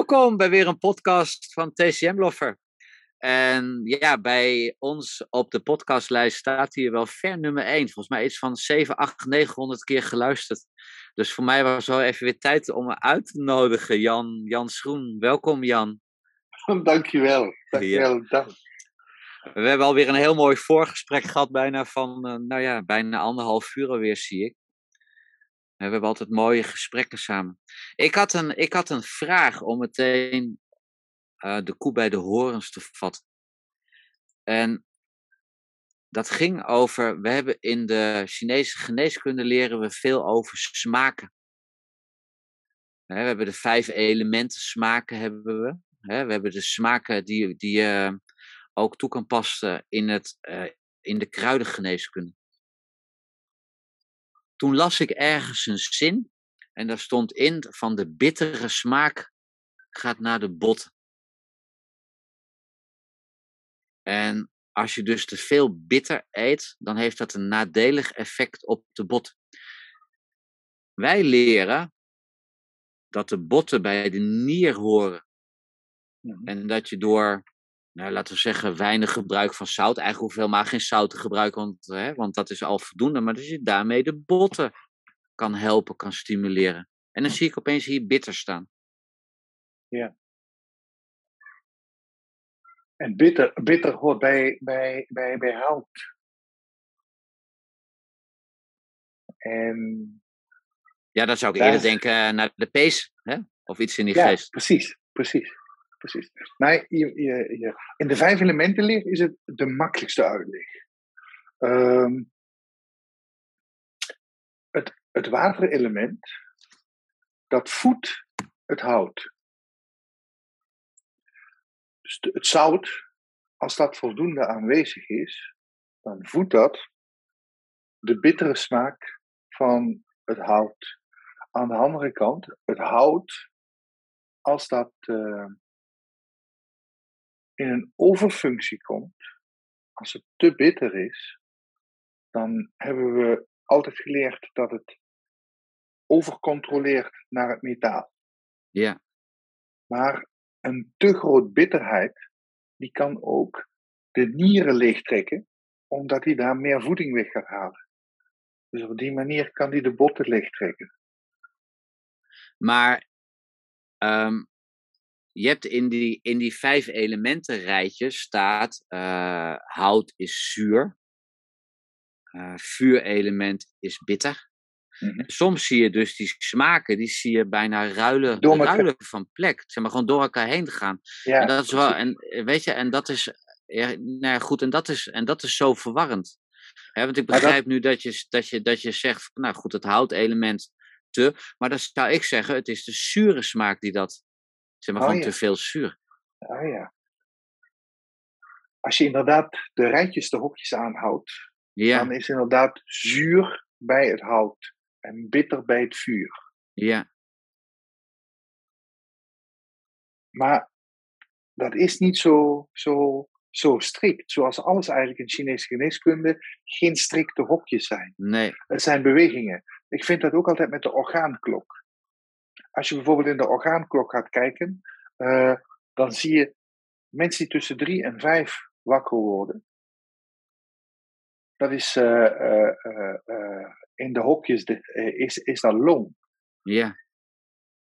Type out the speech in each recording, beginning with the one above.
Welkom bij weer een podcast van TCM Loffer. En ja, bij ons op de podcastlijst staat hier wel ver nummer 1. Volgens mij iets van 7, 8, 900 keer geluisterd. Dus voor mij was het wel even weer tijd om uit te nodigen, Jan, Jan Schroen. Welkom, Jan. Dankjewel. Dankjewel. Ja. Dank. We hebben alweer een heel mooi voorgesprek gehad, bijna van, uh, nou ja, bijna anderhalf uur alweer, zie ik. We hebben altijd mooie gesprekken samen. Ik had een, ik had een vraag om meteen uh, de koe bij de horens te vatten. En dat ging over, we hebben in de Chinese geneeskunde leren we veel over smaken. We hebben de vijf elementen smaken hebben we. We hebben de smaken die, die je ook toe kan passen in, het, uh, in de kruidengeneeskunde. Toen las ik ergens een zin en daar stond in van de bittere smaak gaat naar de botten. En als je dus te veel bitter eet, dan heeft dat een nadelig effect op de bot. Wij leren dat de botten bij de nier horen. En dat je door, nou, laten we zeggen, weinig gebruik van zout, eigenlijk hoef je helemaal geen zout te gebruiken, want, hè, want dat is al voldoende, maar dat je daarmee de botten kan helpen, kan stimuleren. En dan zie ik opeens hier bitter staan. Ja. En bitter, bitter hoort bij, bij, bij, bij hout. En ja, dan zou ik eerder denken eh, naar de pees, hè? of iets in die ja, geest. Precies, precies, precies. Nee, je, je, in de vijf elementenleer is het de makkelijkste uitleg. Um, het, het waterelement, dat voedt het hout. Dus het zout, als dat voldoende aanwezig is, dan voedt dat de bittere smaak van het hout. Aan de andere kant, het hout, als dat uh, in een overfunctie komt, als het te bitter is, dan hebben we altijd geleerd dat het overcontroleert naar het metaal. Ja. Maar een te groot bitterheid, die kan ook de nieren leegtrekken, omdat hij daar meer voeding weg gaat halen. Dus op die manier kan hij de botten leegtrekken. Maar um, je hebt in die, in die vijf elementen rijtje staat uh, hout is zuur, uh, vuurelement is bitter. Mm -hmm. Soms zie je dus die smaken, die zie je bijna ruilen, ruilen van plek. Zeg maar gewoon door elkaar heen gaan. Ja, en dat is wel, en weet je, en dat is, ja, nou goed, en dat is, en dat is zo verwarrend. He, want ik begrijp dat... nu dat je, dat, je, dat je zegt, nou goed, het houtelement te, maar dan zou ik zeggen, het is de zure smaak die dat, zeg maar, oh, gewoon ja. te veel zuur. Oh ja. Als je inderdaad de rijtjes, de hokjes aanhoudt, ja. dan is inderdaad zuur bij het hout en bitter bij het vuur. Ja. Maar dat is niet zo, zo, zo strikt, zoals alles eigenlijk in Chinese geneeskunde geen strikte hokjes zijn. Nee. Het zijn bewegingen. Ik vind dat ook altijd met de orgaanklok. Als je bijvoorbeeld in de orgaanklok gaat kijken, uh, dan zie je mensen die tussen drie en vijf wakker worden. Dat is uh, uh, in de hokjes de, is, is dat long. Ja.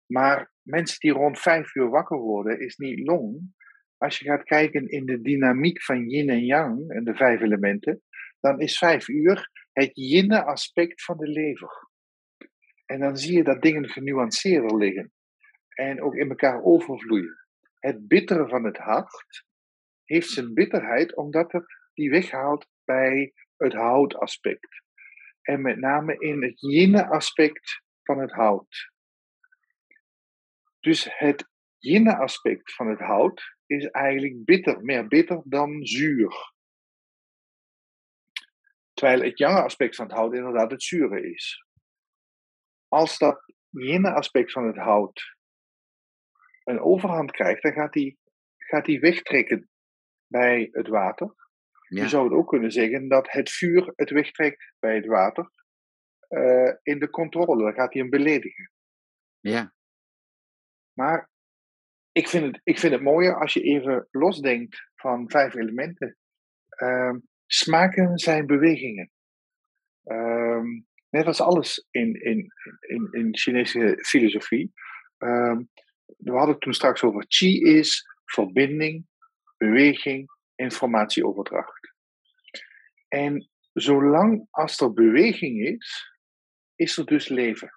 Maar mensen die rond vijf uur wakker worden, is niet long. Als je gaat kijken in de dynamiek van yin en yang en de vijf elementen, dan is vijf uur het yin aspect van de lever. En dan zie je dat dingen genuanceerder liggen en ook in elkaar overvloeien. Het bittere van het hart heeft zijn bitterheid omdat het die weghaalt bij het houtaspect. En met name in het yin-aspect van het hout. Dus het yin-aspect van het hout is eigenlijk bitter, meer bitter dan zuur. Terwijl het yang-aspect van het hout inderdaad het zure is. Als dat yin-aspect van het hout een overhand krijgt, dan gaat die, gaat die wegtrekken bij het water. Ja. Je zou het ook kunnen zeggen dat het vuur het wegtrekt bij het water uh, in de controle. Dan gaat hij hem beledigen. Ja. Maar ik, vind het, ik vind het mooier als je even losdenkt van vijf elementen. Ehm, smaken zijn bewegingen. Ehm, net als alles in, in, in, in Chinese filosofie. Um, we hadden het toen straks over chi is verbinding, beweging, informatieoverdracht. En zolang als er beweging is, is er dus leven.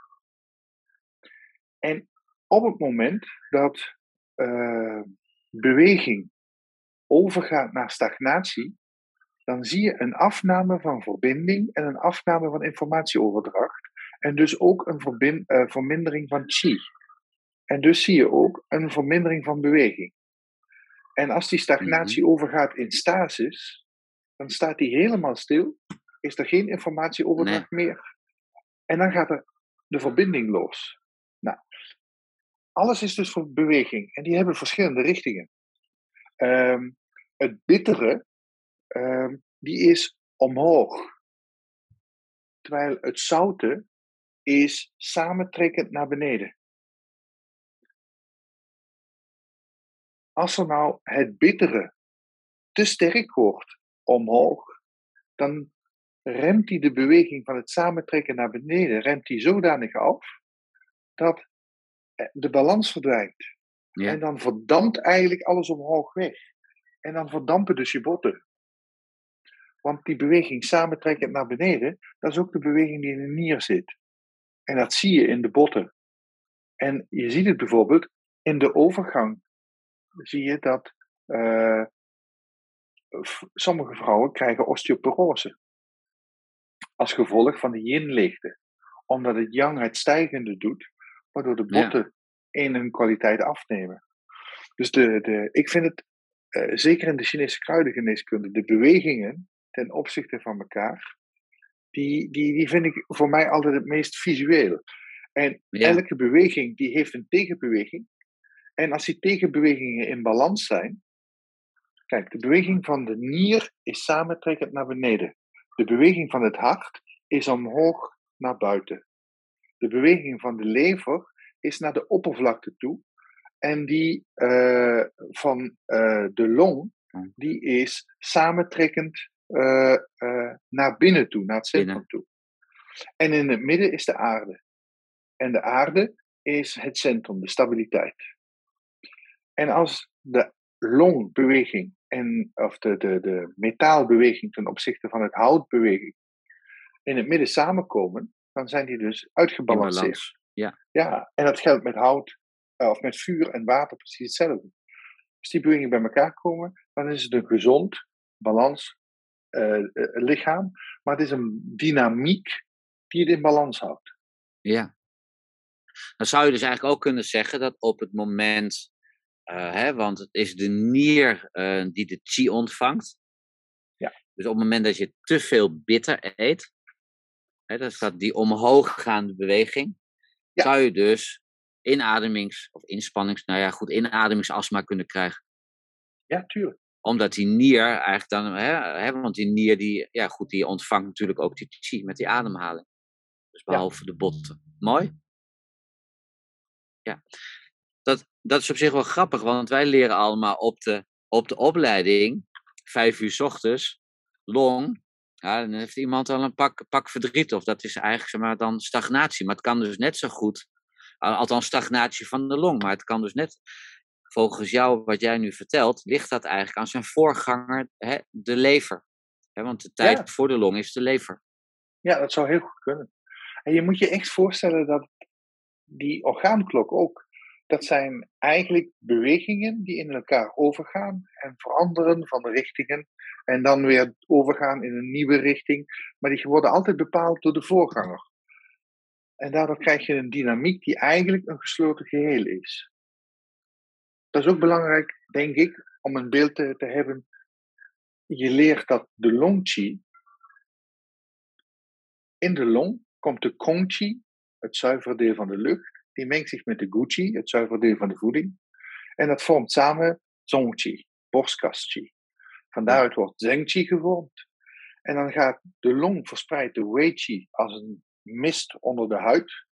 En op het moment dat uh, beweging overgaat naar stagnatie, dan zie je een afname van verbinding en een afname van informatieoverdracht. En dus ook een verbind, uh, vermindering van chi. En dus zie je ook een vermindering van beweging. En als die stagnatie mm -hmm. overgaat in stasis, dan staat die helemaal stil, is er geen informatieoverdracht nee. meer. En dan gaat er de verbinding los. Nou, alles is dus voor beweging en die hebben verschillende richtingen. Um, het bittere, um, die is omhoog. Terwijl het zoute is samentrekkend naar beneden. Als er nou het bittere te sterk wordt omhoog, dan remt hij de beweging van het samentrekken naar beneden, remt hij zodanig af dat de balans verdwijnt. Ja. En dan verdampt eigenlijk alles omhoog weg. En dan verdampen dus je botten. Want die beweging samentrekken naar beneden, dat is ook de beweging die in de nier zit. En dat zie je in de botten. En je ziet het bijvoorbeeld in de overgang. Zie je dat uh, sommige vrouwen krijgen osteoporose. Als gevolg van de yin-lichten. Omdat het yang het stijgende doet waardoor de botten ja. in hun kwaliteit afnemen. Dus de, de, ik vind het, uh, zeker in de Chinese kruidengeneeskunde, de bewegingen ten opzichte van elkaar, die, die, die vind ik voor mij altijd het meest visueel. En ja. elke beweging die heeft een tegenbeweging. En als die tegenbewegingen in balans zijn, kijk, de beweging van de nier is samentrekkend naar beneden. De beweging van het hart is omhoog naar buiten. De beweging van de lever is naar de oppervlakte toe. En die uh, van uh, de long, die is samentrekkend uh, naar binnen toe, naar het centrum toe. En in het midden is de aarde. En de aarde is het centrum, de stabiliteit. En als de longbeweging en, of de, de, de metaalbeweging ten opzichte van het houtbeweging in het midden samenkomen, dan zijn die dus uitgebalanceerd. Ja. ja, en dat geldt met hout uh, of met vuur en water precies hetzelfde. Als die bewegingen bij elkaar komen, dan is het een gezond, balans lichaam, maar het is een dynamiek die het in balans houdt. Ja. Dan zou je dus eigenlijk ook kunnen zeggen dat op het moment, hè, want het is de nier die de chi ontvangt. Ja. Dus op het moment dat je te veel bitter eet, Hè, dat is die omhooggaande beweging. Ja. Zou je dus inademings- of inspannings, nou ja, goed, inademingsastma kunnen krijgen. Ja, tuurlijk. Omdat die nier eigenlijk dan, hè, hè, want die nier die, ja goed, die ontvangt natuurlijk ook die chi met die ademhaling. Dus behalve ja. de botten. Mooi? Ja. Dat, dat is op zich wel grappig, want wij leren allemaal op de, op de opleiding, vijf uur s ochtends, long, ja, dan heeft iemand al een pak, pak verdriet. Of dat is eigenlijk zeg maar, dan stagnatie. Maar het kan dus net zo goed, althans stagnatie van de long. Maar het kan dus net, volgens jou, wat jij nu vertelt, ligt dat eigenlijk aan zijn voorganger, hè, de lever. Hè, want de tijd ja. voor de long is de lever. Ja, dat zou heel goed kunnen. En je moet je echt voorstellen dat die orgaanklok ook dat zijn eigenlijk bewegingen die in elkaar overgaan en veranderen van de richtingen en dan weer overgaan in een nieuwe richting, maar die worden altijd bepaald door de voorganger. En daardoor krijg je een dynamiek die eigenlijk een gesloten geheel is. Dat is ook belangrijk, denk ik, om een beeld te, te hebben. Je leert dat de longqi, in de long komt de kongqi, het zuivere deel van de lucht, die mengt zich met de Gucci, het zuivere deel van de voeding. En dat vormt samen Zongqi, borstkastqi. Van daaruit wordt Zengqi gevormd. En dan gaat de long verspreid de Weiqi als een mist onder de huid.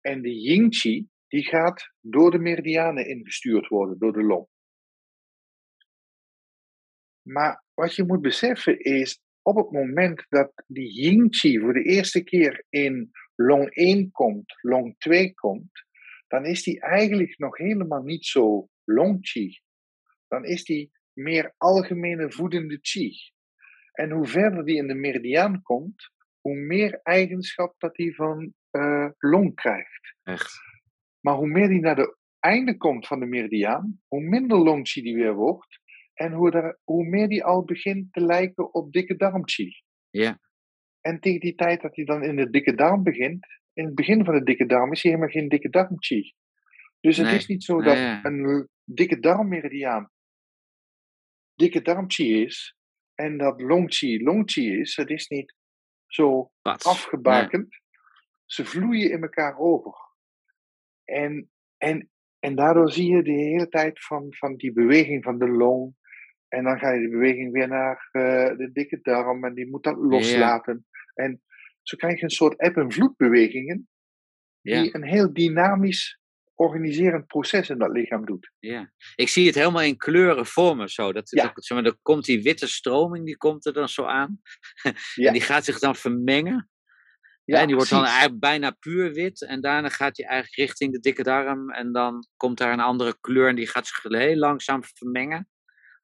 En de Yingqi die gaat door de meridianen ingestuurd worden, door de long. Maar wat je moet beseffen is, op het moment dat die yin voor de eerste keer in long 1 komt, long 2 komt, dan is die eigenlijk nog helemaal niet zo long chi. Dan is die meer algemene voedende chi. En hoe verder die in de meridiaan komt, hoe meer eigenschap dat die van uh, long krijgt. Echt. Maar hoe meer die naar de einde komt van de meridiaan, hoe minder long chi die weer wordt. En hoe, daar, hoe meer die al begint te lijken op dikke darmchi. Ja. En tegen die tijd dat hij dan in de dikke darm begint, in het begin van de dikke darm is hij helemaal geen dikke darmchi. Dus het is niet zo dat een dikke darmmeridiaan dikke darmchi is en dat longchi longchi is. Het is niet zo afgebakend. Ze vloeien in elkaar over. En, en, en daardoor zie je de hele tijd van, van die beweging van de long. En dan ga je de beweging weer naar uh, de dikke darm en die moet dat loslaten. En zo krijg je een soort eb- en vloedbewegingen. Die een heel dynamisch organiserend proces in dat lichaam doet. Ja, ik zie het helemaal in kleuren vormen zo. Dat, ja. dat, zeg maar, er komt die witte stroming, die komt er dan zo aan. Ja. en die gaat zich dan vermengen. Ja, en die wordt dan eigenlijk bijna puur wit. En daarna gaat hij eigenlijk richting de dikke darm. En dan komt daar een andere kleur en die gaat zich heel langzaam vermengen.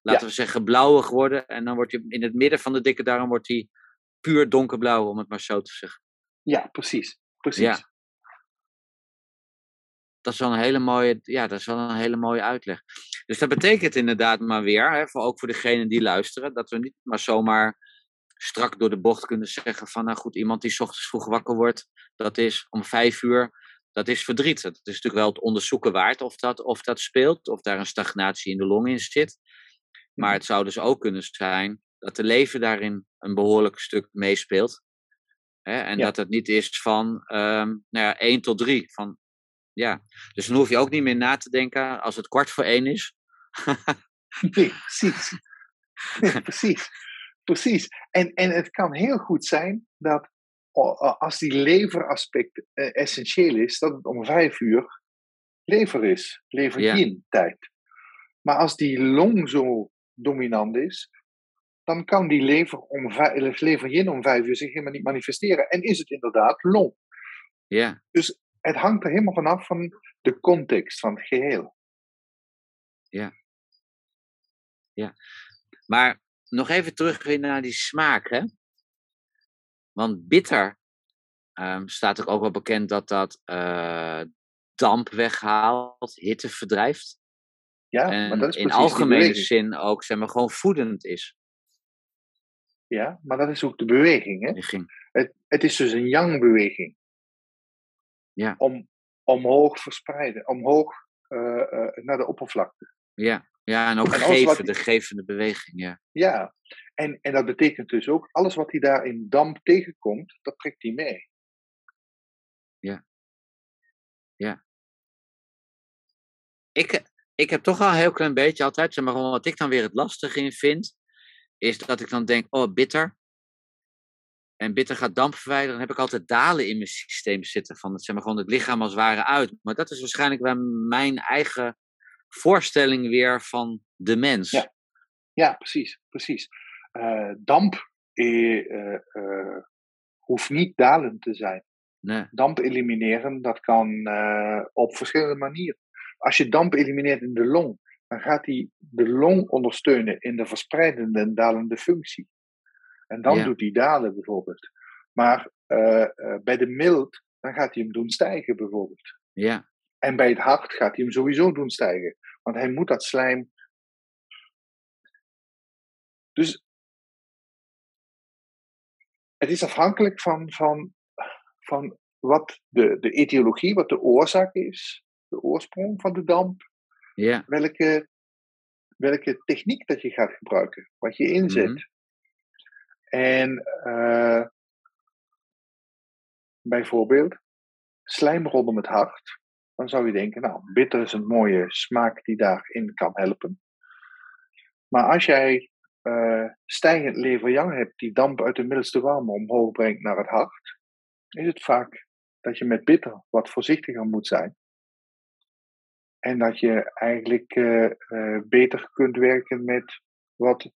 Laten we zeggen blauwig worden. En dan wordt hij in het midden van de dikke darm wordt hij puur donkerblauw, om het maar zo te zeggen. Ja, precies. precies. Ja dat is wel een hele mooie, ja, dat is wel een hele mooie uitleg. Dus dat betekent inderdaad maar weer, hè, voor, ook voor degenen die luisteren, dat we niet maar zomaar strak door de bocht kunnen zeggen van, nou goed, iemand die s ochtends vroeg wakker wordt, dat is om vijf uur, dat is verdriet. Het is natuurlijk wel het onderzoeken waard of dat, of dat speelt, of daar een stagnatie in de long in zit. Maar mhm. het zou dus ook kunnen zijn dat de leven daarin een behoorlijk stuk meespeelt. Hè? En dat het niet is van um, nou ja, 1 tot 3. Van ja, dus dan hoef je ook niet meer na te denken als het kwart voor één is. nee, precies. precies. Precies. En, en het kan heel goed zijn dat als die leveraspect eh, essentieel is, dat het om vijf uur lever is, lever tijd. Maar als die long zo dominant is, dan kan die lever, om vijf, lever om vijf uur zich helemaal niet manifesteren. En is het inderdaad long. Ja. Dus het hangt er helemaal vanaf van de context van het geheel. Ja. Ja. Maar nog even terug naar die smaak, hè? Want bitter um, staat ook, ook wel bekend dat dat uh, damp weghaalt, hitte verdrijft. Ja, en maar dat is in algemene zin ook, zeg maar, gewoon voedend is. Ja, maar dat is ook de beweging, hè? Het, het is dus een yang-beweging. Ja. Om, omhoog verspreiden, omhoog uh, uh, naar de oppervlakte. Ja, ja en ook en geven, de gevende beweging. Ja, ja. En, en dat betekent dus ook, alles wat hij daar in damp tegenkomt, dat trekt hij mee. Ja. Ja. Ik, ik heb toch al een heel klein beetje altijd, zeg maar, wat ik dan weer het lastige in vind, is dat ik dan denk, oh, bitter en bitter gaat damp verwijderen, dan heb ik altijd dalen in mijn systeem zitten. Van zeg maar, gewoon het lichaam als ware uit. Maar dat is waarschijnlijk wel mijn eigen voorstelling weer van de mens. Ja, ja precies. precies. Uh, damp uh, uh, hoeft niet dalend te zijn. Nee. Damp elimineren, dat kan op verschillende manieren. Als je damp elimineert in de long, dan gaat die de long ondersteunen in de verspreidende en dalende functie. En dan doet hij dalen bijvoorbeeld. Maar bij de mild, dan gaat hij hem doen stijgen bijvoorbeeld. Ja. En bij het hart gaat hij hem sowieso doen stijgen. Want hij moet dat slijm. Dus het is afhankelijk van, van, van wat de, de etiologie, wat de oorzaak is, de oorsprong van de damp. Ja. Welke, welke techniek dat je gaat gebruiken, wat je inzet. Mhm. En uh, bijvoorbeeld slijm rondom het hart. Dan zou je denken, nou, bitter is een mooie smaak die daarin kan helpen. Maar als jij uh, stijgend leverjang hebt die damp uit de middelste warme omhoog brengt naar het hart, is het vaak dat je met bitter wat voorzichtiger moet zijn. En dat je eigenlijk uh, uh, beter kunt werken met wat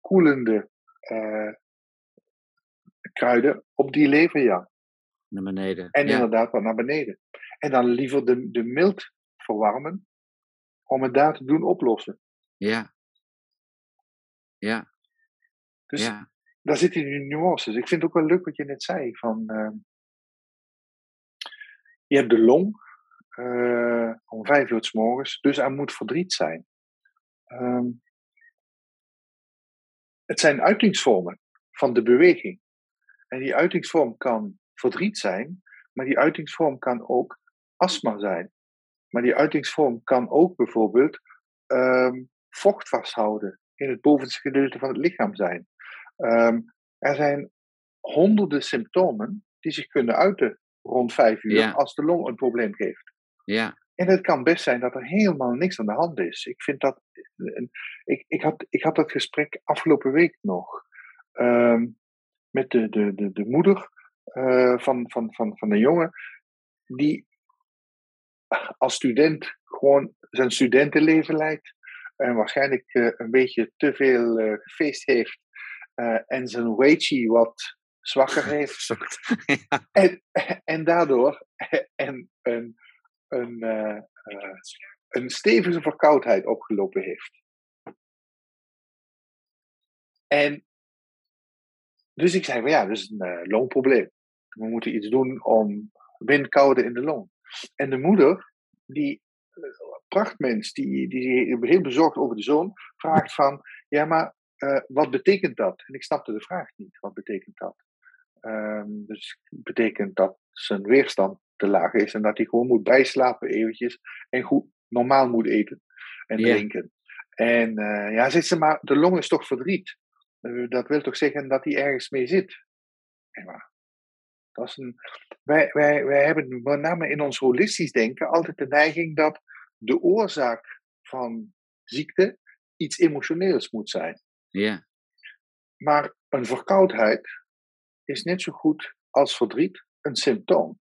koelende kruiden op die leverjang. Naar beneden. En ja. inderdaad wat naar beneden. En dan liever de, de mild verwarmen om het daar te doen oplossen. Ja. Ja. Dus ja. daar zitten die nuances. Ik vind het ook wel leuk wat je net zei. Van, uh, je hebt de long uh, om vijf uur s morgens, dus er moet verdriet zijn. Um, het zijn uitingsvormen van de beweging. En die uitingsvorm kan verdriet zijn, maar die uitingsvorm kan ook astma zijn. Maar die uitingsvorm kan ook bijvoorbeeld um, vocht vasthouden in het bovenste gedeelte van het lichaam zijn. Um, er zijn honderden symptomen die zich kunnen uiten rond vijf uur Ja. als de long een probleem geeft. Ja. En het kan best zijn dat er helemaal niks aan de hand is. Ik vind dat. Ik, ik, had, ik had dat gesprek afgelopen week nog. Um, met de, de, de, de moeder uh, van, van, van, van een jongen. Die als student gewoon zijn studentenleven leidt. En waarschijnlijk uh, een beetje te veel uh, gefeest heeft. En zijn weightje wat zwakker heeft. ja. en, en daardoor en, een, een, een stevige verkoudheid opgelopen heeft. En dus ik zei van ja, dat is een uh, longprobleem. We moeten iets doen om windkoude in de long. En de moeder, die prachtmens, die, die heel bezorgd over de zoon, vraagt van ja, maar uh, wat betekent dat? En ik snapte de vraag niet. Wat betekent dat? Um, dus betekent dat zijn weerstand te laag is en dat hij gewoon moet bijslapen eventjes en goed normaal moet eten en drinken. En uh, ja, zit ze maar, de long is toch verdriet. Uh, dat wil toch zeggen dat hij ergens mee zit. Maar, dat is een, wij, wij, wij hebben met name in ons holistisch denken altijd de neiging dat de oorzaak van ziekte iets emotioneels moet zijn. Ja. Maar een verkoudheid is net zo goed als verdriet een symptoom.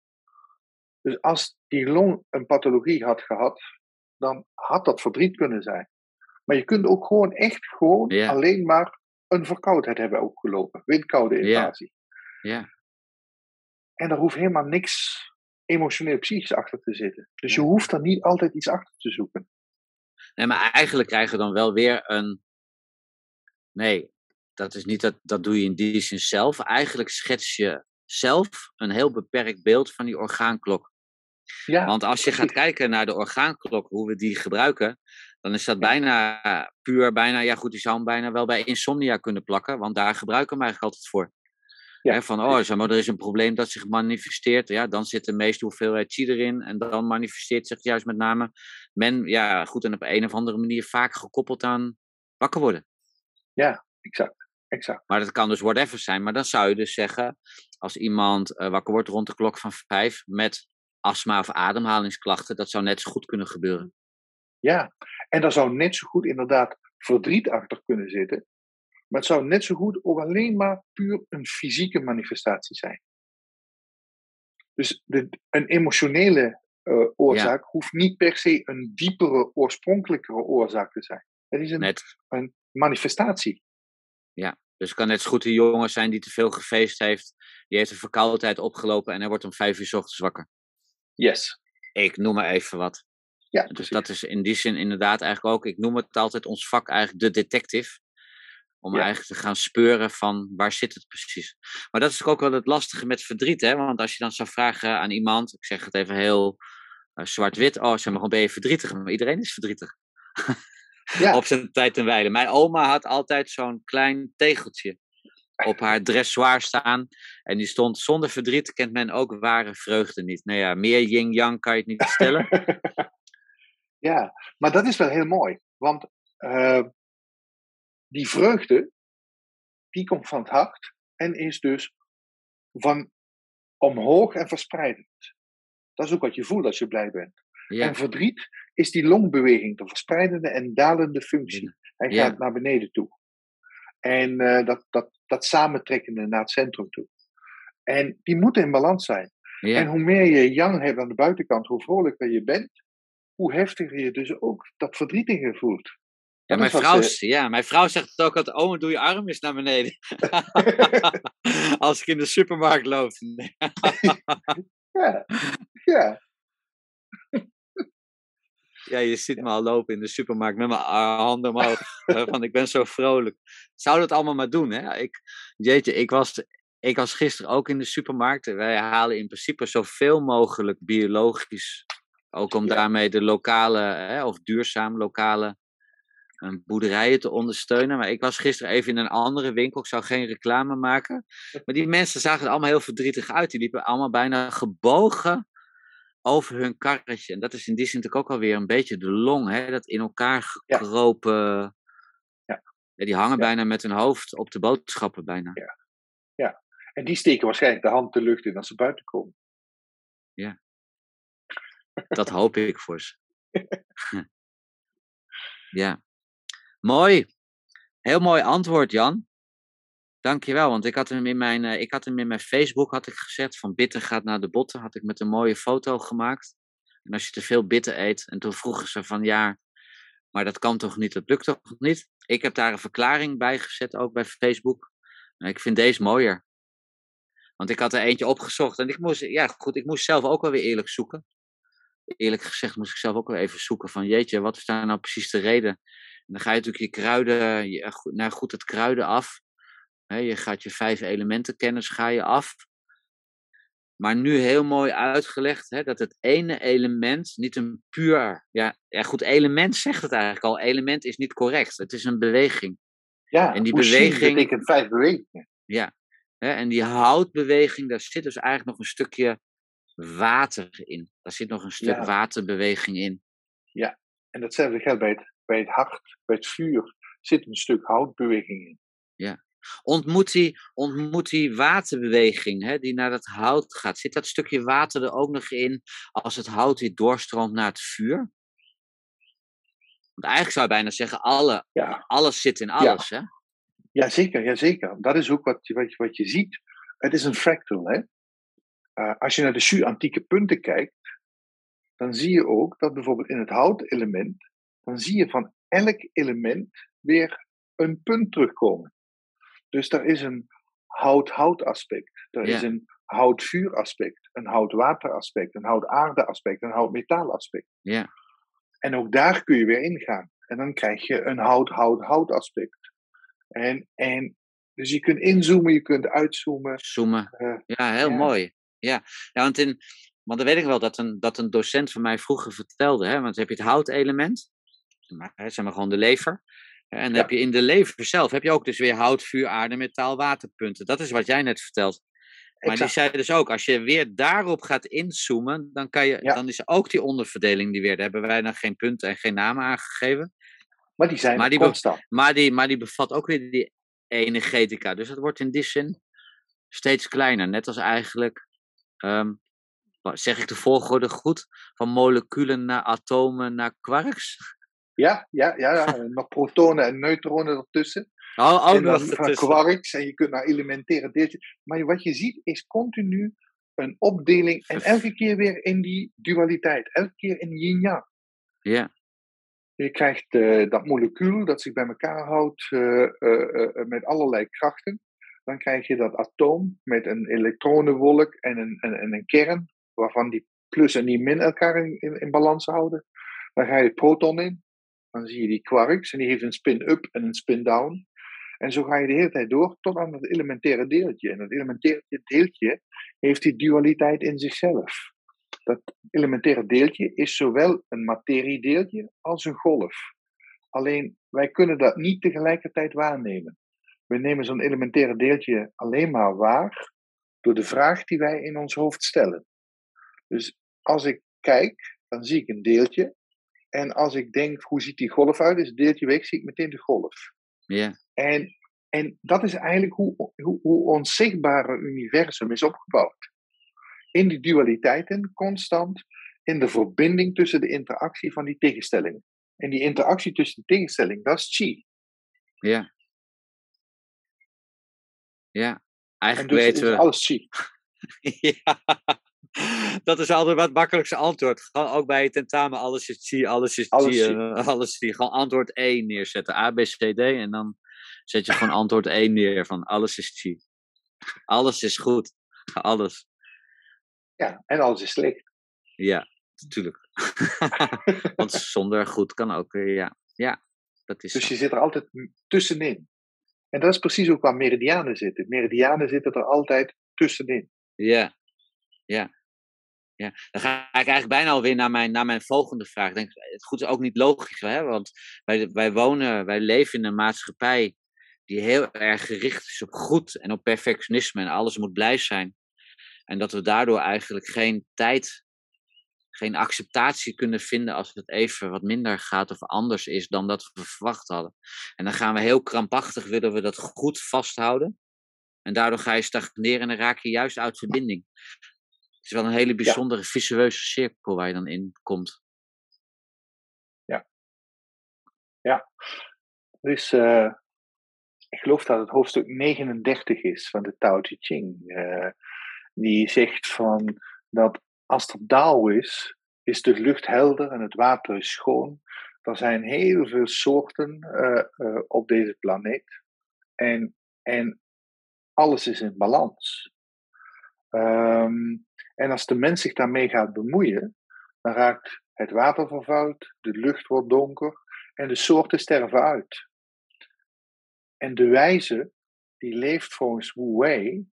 Dus als die long een pathologie had gehad, dan had dat verdriet kunnen zijn. Maar je kunt ook gewoon echt gewoon Ja. alleen maar een verkoudheid hebben opgelopen. Windkoude invasie. Ja. En er hoeft helemaal niks emotioneel psychisch achter te zitten. Dus je Ja. hoeft er niet altijd iets achter te zoeken. Nee, maar eigenlijk krijgen we dan wel weer een. Nee, dat is niet dat, dat doe je in die zin zelf. Eigenlijk schets je zelf een heel beperkt beeld van die orgaanklok. Ja, Want als je gaat kijken naar de orgaanklok, hoe we die gebruiken, dan is dat bijna puur, bijna, ja goed, die zou hem bijna wel bij insomnia kunnen plakken, want daar gebruiken we hem eigenlijk altijd voor. Ja, van, oh, zeg maar, er is een probleem dat zich manifesteert, ja, dan zit de meeste hoeveelheid chi erin en dan manifesteert zich juist met name men, ja goed, en op een of andere manier vaak gekoppeld aan wakker worden. exact. exact. Maar dat kan dus whatever zijn. Maar dan zou je dus zeggen, als iemand uh, wakker wordt rond de klok van vijf met astma of ademhalingsklachten, dat zou net zo goed kunnen gebeuren. Ja, en daar zou net zo goed inderdaad verdriet achter kunnen zitten. Maar het zou net zo goed ook alleen maar puur een fysieke manifestatie zijn. Dus de, een emotionele uh, oorzaak ja. hoeft niet per se een diepere, oorspronkelijkere oorzaak te zijn. Het is een, net. een manifestatie. Ja, dus het kan net zo goed een jongen zijn die te veel gefeest heeft. Die heeft een verkoudheid opgelopen en hij wordt om vijf uur s ochtends wakker. Yes. Ik noem maar even wat. Ja, dus precies. dat is in die zin inderdaad eigenlijk ook, ik noem het altijd ons vak eigenlijk de detective. Om ja. eigenlijk te gaan speuren van waar zit het precies. Maar dat is ook wel het lastige met verdriet. Hè? Want als je dan zou vragen aan iemand, ik zeg het even heel uh, zwart-wit. Oh, zeg maar, ben je verdrietig? Maar iedereen is verdrietig. Ja. op zijn tijd en wijle. Mijn oma had altijd zo'n klein tegeltje op haar dressoir staan. En die stond zonder verdriet kent men ook ware vreugde niet. Nou ja, meer yin-yang kan je het niet stellen. ja, maar dat is wel heel mooi. Want uh, die vreugde, die komt van het hart en is dus van omhoog en verspreidend. Dat is ook wat je voelt als je blij bent. Ja. En verdriet is die longbeweging, de verspreidende en dalende functie. Hij Ja. gaat naar beneden toe. En uh, dat, dat, dat samentrekkende naar het centrum toe. En die moeten in balans zijn. Ja. En hoe meer je yang hebt aan de buitenkant, hoe vrolijker je bent. hoe heftiger je dus ook dat verdrietige voelt. Ja, mijn vrouw, ze- ja, mijn vrouw zegt ook altijd, oh, doe je arm eens naar beneden. Als ik in de supermarkt loop. Ja, ja, Ja, je ziet me al lopen in de supermarkt met mijn handen omhoog. Van, ik ben zo vrolijk. Zou dat allemaal maar doen, hè? Ik, jeetje, ik was, ik was gisteren ook in de supermarkt. Wij halen in principe zoveel mogelijk biologisch. Ook om Ja. daarmee de lokale, hè, of duurzaam lokale eh, boerderijen te ondersteunen. Maar ik was gisteren even in een andere winkel. Ik zou geen reclame maken. Maar die mensen zagen er allemaal heel verdrietig uit. Die liepen allemaal bijna gebogen over hun karretje. En dat is in die zin natuurlijk ook alweer een beetje de long, hè? dat in elkaar Ja. gekropen. Ja. Ja, die hangen Ja. bijna met hun hoofd op de boodschappen bijna. en die steken waarschijnlijk de hand de lucht in als ze buiten komen. Dat hoop ik voor ze. ja. Mooi. Heel mooi antwoord, Jan. Dankjewel, want ik had hem in mijn, eh, ik had hem in mijn Facebook had ik gezet van bitter gaat naar de botten. Had ik met een mooie foto gemaakt. En als je te veel bitter eet. En toen vroegen ze van ja, maar dat kan toch niet, dat lukt toch niet? Ik heb daar een verklaring bij gezet, ook bij Facebook. Ik vind deze mooier. Want ik had er eentje opgezocht en ik moest, ja goed, ik moest zelf ook wel weer eerlijk zoeken. Eerlijk gezegd moest ik zelf ook wel even zoeken van jeetje, wat is daar nou precies de reden? En dan ga je natuurlijk je kruiden, je, goed- nou goed, het kruiden af. Je gaat je vijf elementen kennis ga je af. Maar nu heel mooi uitgelegd hè, dat het ene element niet een puur. Ja, ja, goed, element zegt het eigenlijk al. Element is niet correct. Het is een beweging. Ja, En die beweging- betekent vijf bewegingen. Hè, en die houtbeweging, daar zit dus eigenlijk nog een stukje water in. Daar zit nog een stuk Ja. waterbeweging in. En datzelfde geldt bij het, bij het hart, bij het vuur. Zit een stuk houtbeweging in. Ontmoet die, ontmoet die waterbeweging hè, die naar dat hout gaat. Zit dat stukje water er ook nog in als het hout weer doorstroomt naar het vuur? Want eigenlijk zou je bijna zeggen, alle, Ja, alles zit in alles. Hè? ja zeker, ja, zeker. Dat is ook wat je, wat, je, wat je ziet. Het is een fractal. Hè? Eh, als je naar de Shu-antieke punten kijkt, dan zie je ook dat bijvoorbeeld in het houtelement, dan zie je van elk element weer een punt terugkomen. Dus er is een hout-hout aspect, er is een hout-vuur aspect, een hout-water aspect, een hout-aarde aspect, een hout-metaal aspect. Ja. En ook daar kun je weer ingaan. En dan krijg je een hout-hout-hout aspect. En, en dus je kunt inzoomen, je kunt uitzoomen. Zoomen. eh, Ja, heel Ja. mooi. Ja, ja want, in, want dan weet ik wel dat een, dat een docent van mij vroeger vertelde. Hè, want dan heb je het houtelement, zeg maar gewoon de lever. En dan Ja. heb je in de lever zelf heb je ook dus weer hout, vuur, aarde, metaal, waterpunten. Dat is wat jij net vertelt. Maar die zei dus ook, als je weer daarop gaat inzoomen, dan, kan je, Ja. dan is ook die onderverdeling die weer. Daar hebben wij nog geen punten en geen namen aangegeven. Maar die zijn Maar die constant. Maar die, maar die bevat ook weer die energetica. Dus dat wordt in die zin steeds kleiner. Net als eigenlijk, ehm, zeg ik de volgorde goed? Van moleculen naar atomen naar quarks? Ja, ja, ja, ja. nog protonen en neutronen ertussen. En dan van ertussen. quarks en je kunt naar elementaire deeltjes. Maar wat je ziet is continu een opdeling en elke keer weer in die dualiteit. Elke keer in yin-yang. Ja, Je krijgt eh, dat molecuul dat zich bij elkaar houdt eh, eh, eh, met allerlei krachten. Dan krijg je dat atoom met een elektronenwolk en een, en, en een kern, waarvan die plus en die min elkaar in, in, in balans houden. Dan ga je het proton in. Dan zie je die quarks en die heeft een spin-up en een spin-down. En zo ga je de hele tijd door tot aan het elementaire deeltje. En dat elementaire deeltje heeft die dualiteit in zichzelf. Dat elementaire deeltje is zowel een materiedeeltje als een golf. Alleen wij kunnen dat niet tegelijkertijd waarnemen. We nemen zo'n elementaire deeltje alleen maar waar door de vraag die wij in ons hoofd stellen. Dus als ik kijk, dan zie ik een deeltje. En als ik denk, hoe ziet die golf uit, is het deeltje weg, zie ik meteen de golf. ja, En, en dat is eigenlijk hoe, hoe, hoe ons zichtbare universum is opgebouwd. In die dualiteiten constant, in de verbinding tussen de interactie van die tegenstellingen. En die interactie tussen de tegenstellingen, dat is chi. ja. Ja, En eigenlijk dus weten we... alles chi. ja. Dat is altijd wat makkelijkste antwoord. Gewoon ook bij je tentamen, alles is chi, alles is eh, alles is chi. Gewoon antwoord 1 neerzetten. A, B, C, D. En dan zet je gewoon antwoord 1 neer van alles is chi. Alles is goed. Alles. Ja, en alles is slecht. Ja, natuurlijk. Want zonder goed kan ook weer, ja. Ja, dat is Dus zo. je zit er altijd tussenin. En dat is precies ook waar meridianen zitten. Meridianen zitten er altijd tussenin. Ja, ja. Ja, dan ga ik eigenlijk bijna alweer naar mijn, naar mijn volgende vraag. Ik denk, het goed is ook niet logisch, hè? want wij, wij wonen, wij leven in een maatschappij die heel erg gericht is op goed en op perfectionisme en alles moet blij zijn. En dat we daardoor eigenlijk geen tijd, geen acceptatie kunnen vinden als het even wat minder gaat of anders is dan dat we verwacht hadden. En dan gaan we heel krampachtig, willen we dat goed vasthouden. En daardoor ga je stagneren en dan raak je juist uit verbinding. Het is wel een hele bijzondere visueuze cirkel waar je dan in komt. Dus eh, ik geloof dat het hoofdstuk 39 is van de Tao Te Ching. eh, die zegt van dat als er dauw is, is de lucht helder en het water is schoon. Er zijn heel veel soorten eh, op deze planeet. En, en alles is in balans. Ehm, en als de mens zich daarmee gaat bemoeien, dan raakt het water vervuild, de lucht wordt donker en de soorten sterven uit. En de wijze, die leeft volgens Wu Wei,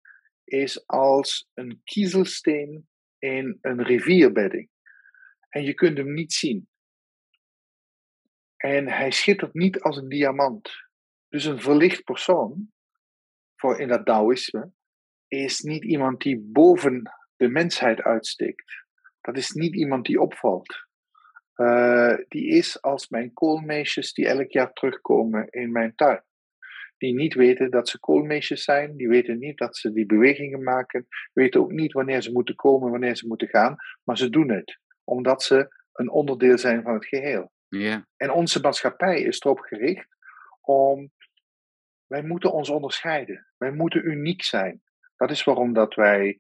is als een kiezelsteen in een rivierbedding. En je kunt hem niet zien. En hij schittert niet als een diamant. Dus een verlicht persoon, voor in dat Taoïsme, is niet iemand die boven de mensheid uitsteekt. Dat is niet iemand die opvalt. Uh, die is als mijn koolmeisjes die elk jaar terugkomen in mijn tuin. Die niet weten dat ze koolmeisjes zijn, die weten niet dat ze die bewegingen maken, weten ook niet wanneer ze moeten komen, wanneer ze moeten gaan, maar ze doen het, omdat ze een onderdeel zijn van het geheel. Ja. En onze maatschappij is erop gericht om, wij moeten ons onderscheiden, wij moeten uniek zijn. Dat is waarom dat wij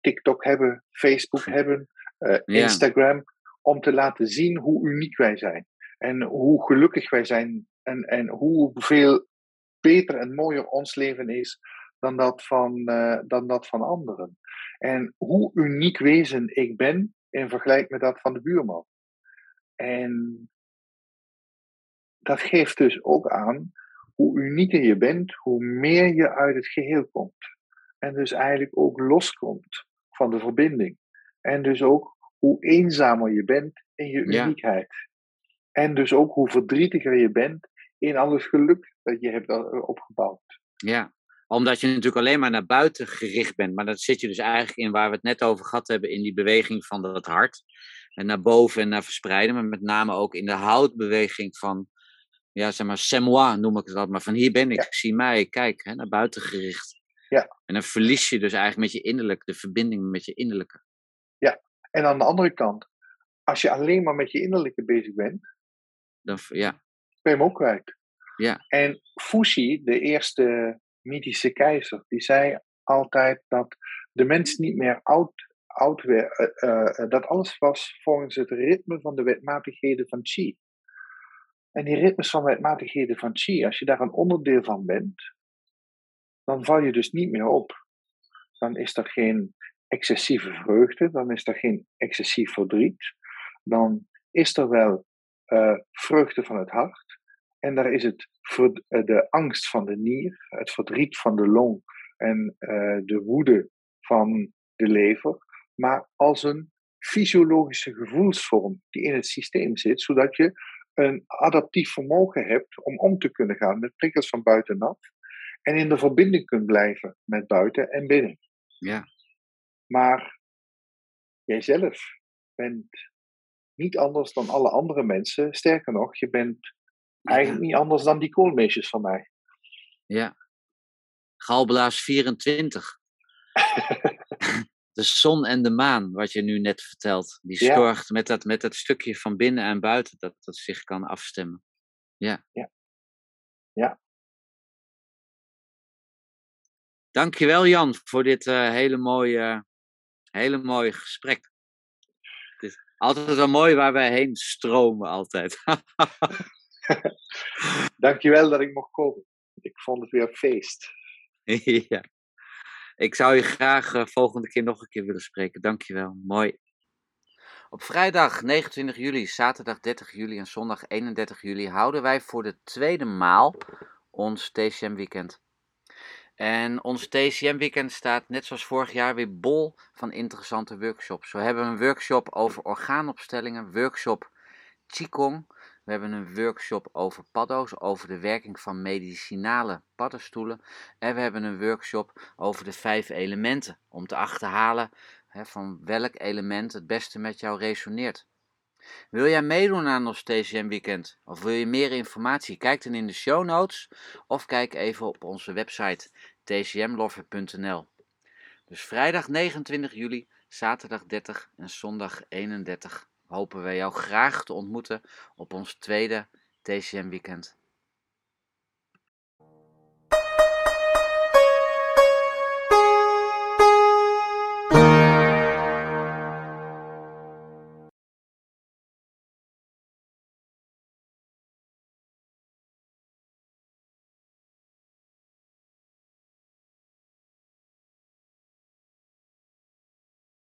TikTok hebben, Facebook hebben, Ja. Instagram, om te laten zien hoe uniek wij zijn. En hoe gelukkig wij zijn en, en hoeveel beter en mooier ons leven is dan dat, van, uh, dan dat van anderen. En hoe uniek wezen ik ben in vergelijking met dat van de buurman. En dat geeft dus ook aan hoe unieker je bent, hoe meer je uit het geheel komt. En dus eigenlijk ook loskomt van de verbinding. En dus ook hoe eenzamer je bent in je Ja. uniekheid. En dus ook hoe verdrietiger je bent in al het geluk dat je hebt eh, opgebouwd. Ja, omdat je natuurlijk alleen maar naar buiten gericht bent. Maar dat zit je dus eigenlijk in waar we het net over gehad hebben, in die beweging van dat hart. En naar boven en naar verspreiden, maar met name ook in de houtbeweging van, ja, zeg maar, c'est moi noem ik dat, maar van hier ben ik, Ja. zie mij, kijk, hè, naar buiten gericht. Ja. En dan verlies je dus eigenlijk met je innerlijk, de verbinding met je innerlijke. En aan de andere kant, als je alleen maar met je innerlijke bezig bent, Dan, ja, ben je hem ook kwijt. Ja. En Fuxi, de eerste mythische keizer, die zei altijd dat de mens niet meer oud, oud werd, uh, uh, dat alles was volgens het ritme van de wetmatigheden van Qi. En die ritmes van wetmatigheden van Qi, als je daar een onderdeel van bent, dan val je dus niet meer op. Dan is er geen excessieve vreugde, dan is er geen excessief verdriet, dan is er wel uh, vreugde van het hart. En daar is het de angst van de nier, het verdriet van de long en uh, de woede van de lever, maar als een fysiologische gevoelsvorm die in het systeem zit, zodat je een adaptief vermogen hebt om om te kunnen gaan met prikkels van buitenaf en in de verbinding kunt blijven met buiten en binnen. Ja. Maar jijzelf bent niet anders dan alle andere mensen. Sterker nog, je bent eigenlijk niet anders dan die koolmeisjes van mij. Ja. Galblaas 24. de zon en de maan, wat je nu net vertelt. Die Ja. zorgt met dat, met dat stukje van binnen en buiten dat dat zich kan afstemmen. Ja. Ja. Ja. Dankjewel Jan voor dit eh, hele mooie, hele mooie gesprek. Het is altijd wel mooi waar wij heen stromen, altijd. Dankjewel dat ik mocht komen. Ik vond het weer feest. ja. Ik zou je graag uh, volgende keer nog een keer willen spreken. Dankjewel. Mooi. Op vrijdag 29 juli, zaterdag 30 juli en zondag 31 juli houden wij voor de tweede maal ons TCM weekend. En ons TCM weekend staat net zoals vorig jaar weer bol van interessante workshops. We hebben een workshop over orgaanopstellingen, workshop Qigong. We hebben een workshop over paddo's, over de werking van medicinale paddenstoelen. En we hebben een workshop over de vijf elementen, om te achterhalen hè, van welk element het beste met jou resoneert. Wil jij meedoen aan ons TCM Weekend? Of wil je meer informatie? Kijk dan in de show notes of kijk even op onze website tcmlover.nl. Dus vrijdag 29 juli, zaterdag 30 en zondag 31 hopen wij jou graag te ontmoeten op ons tweede TCM Weekend.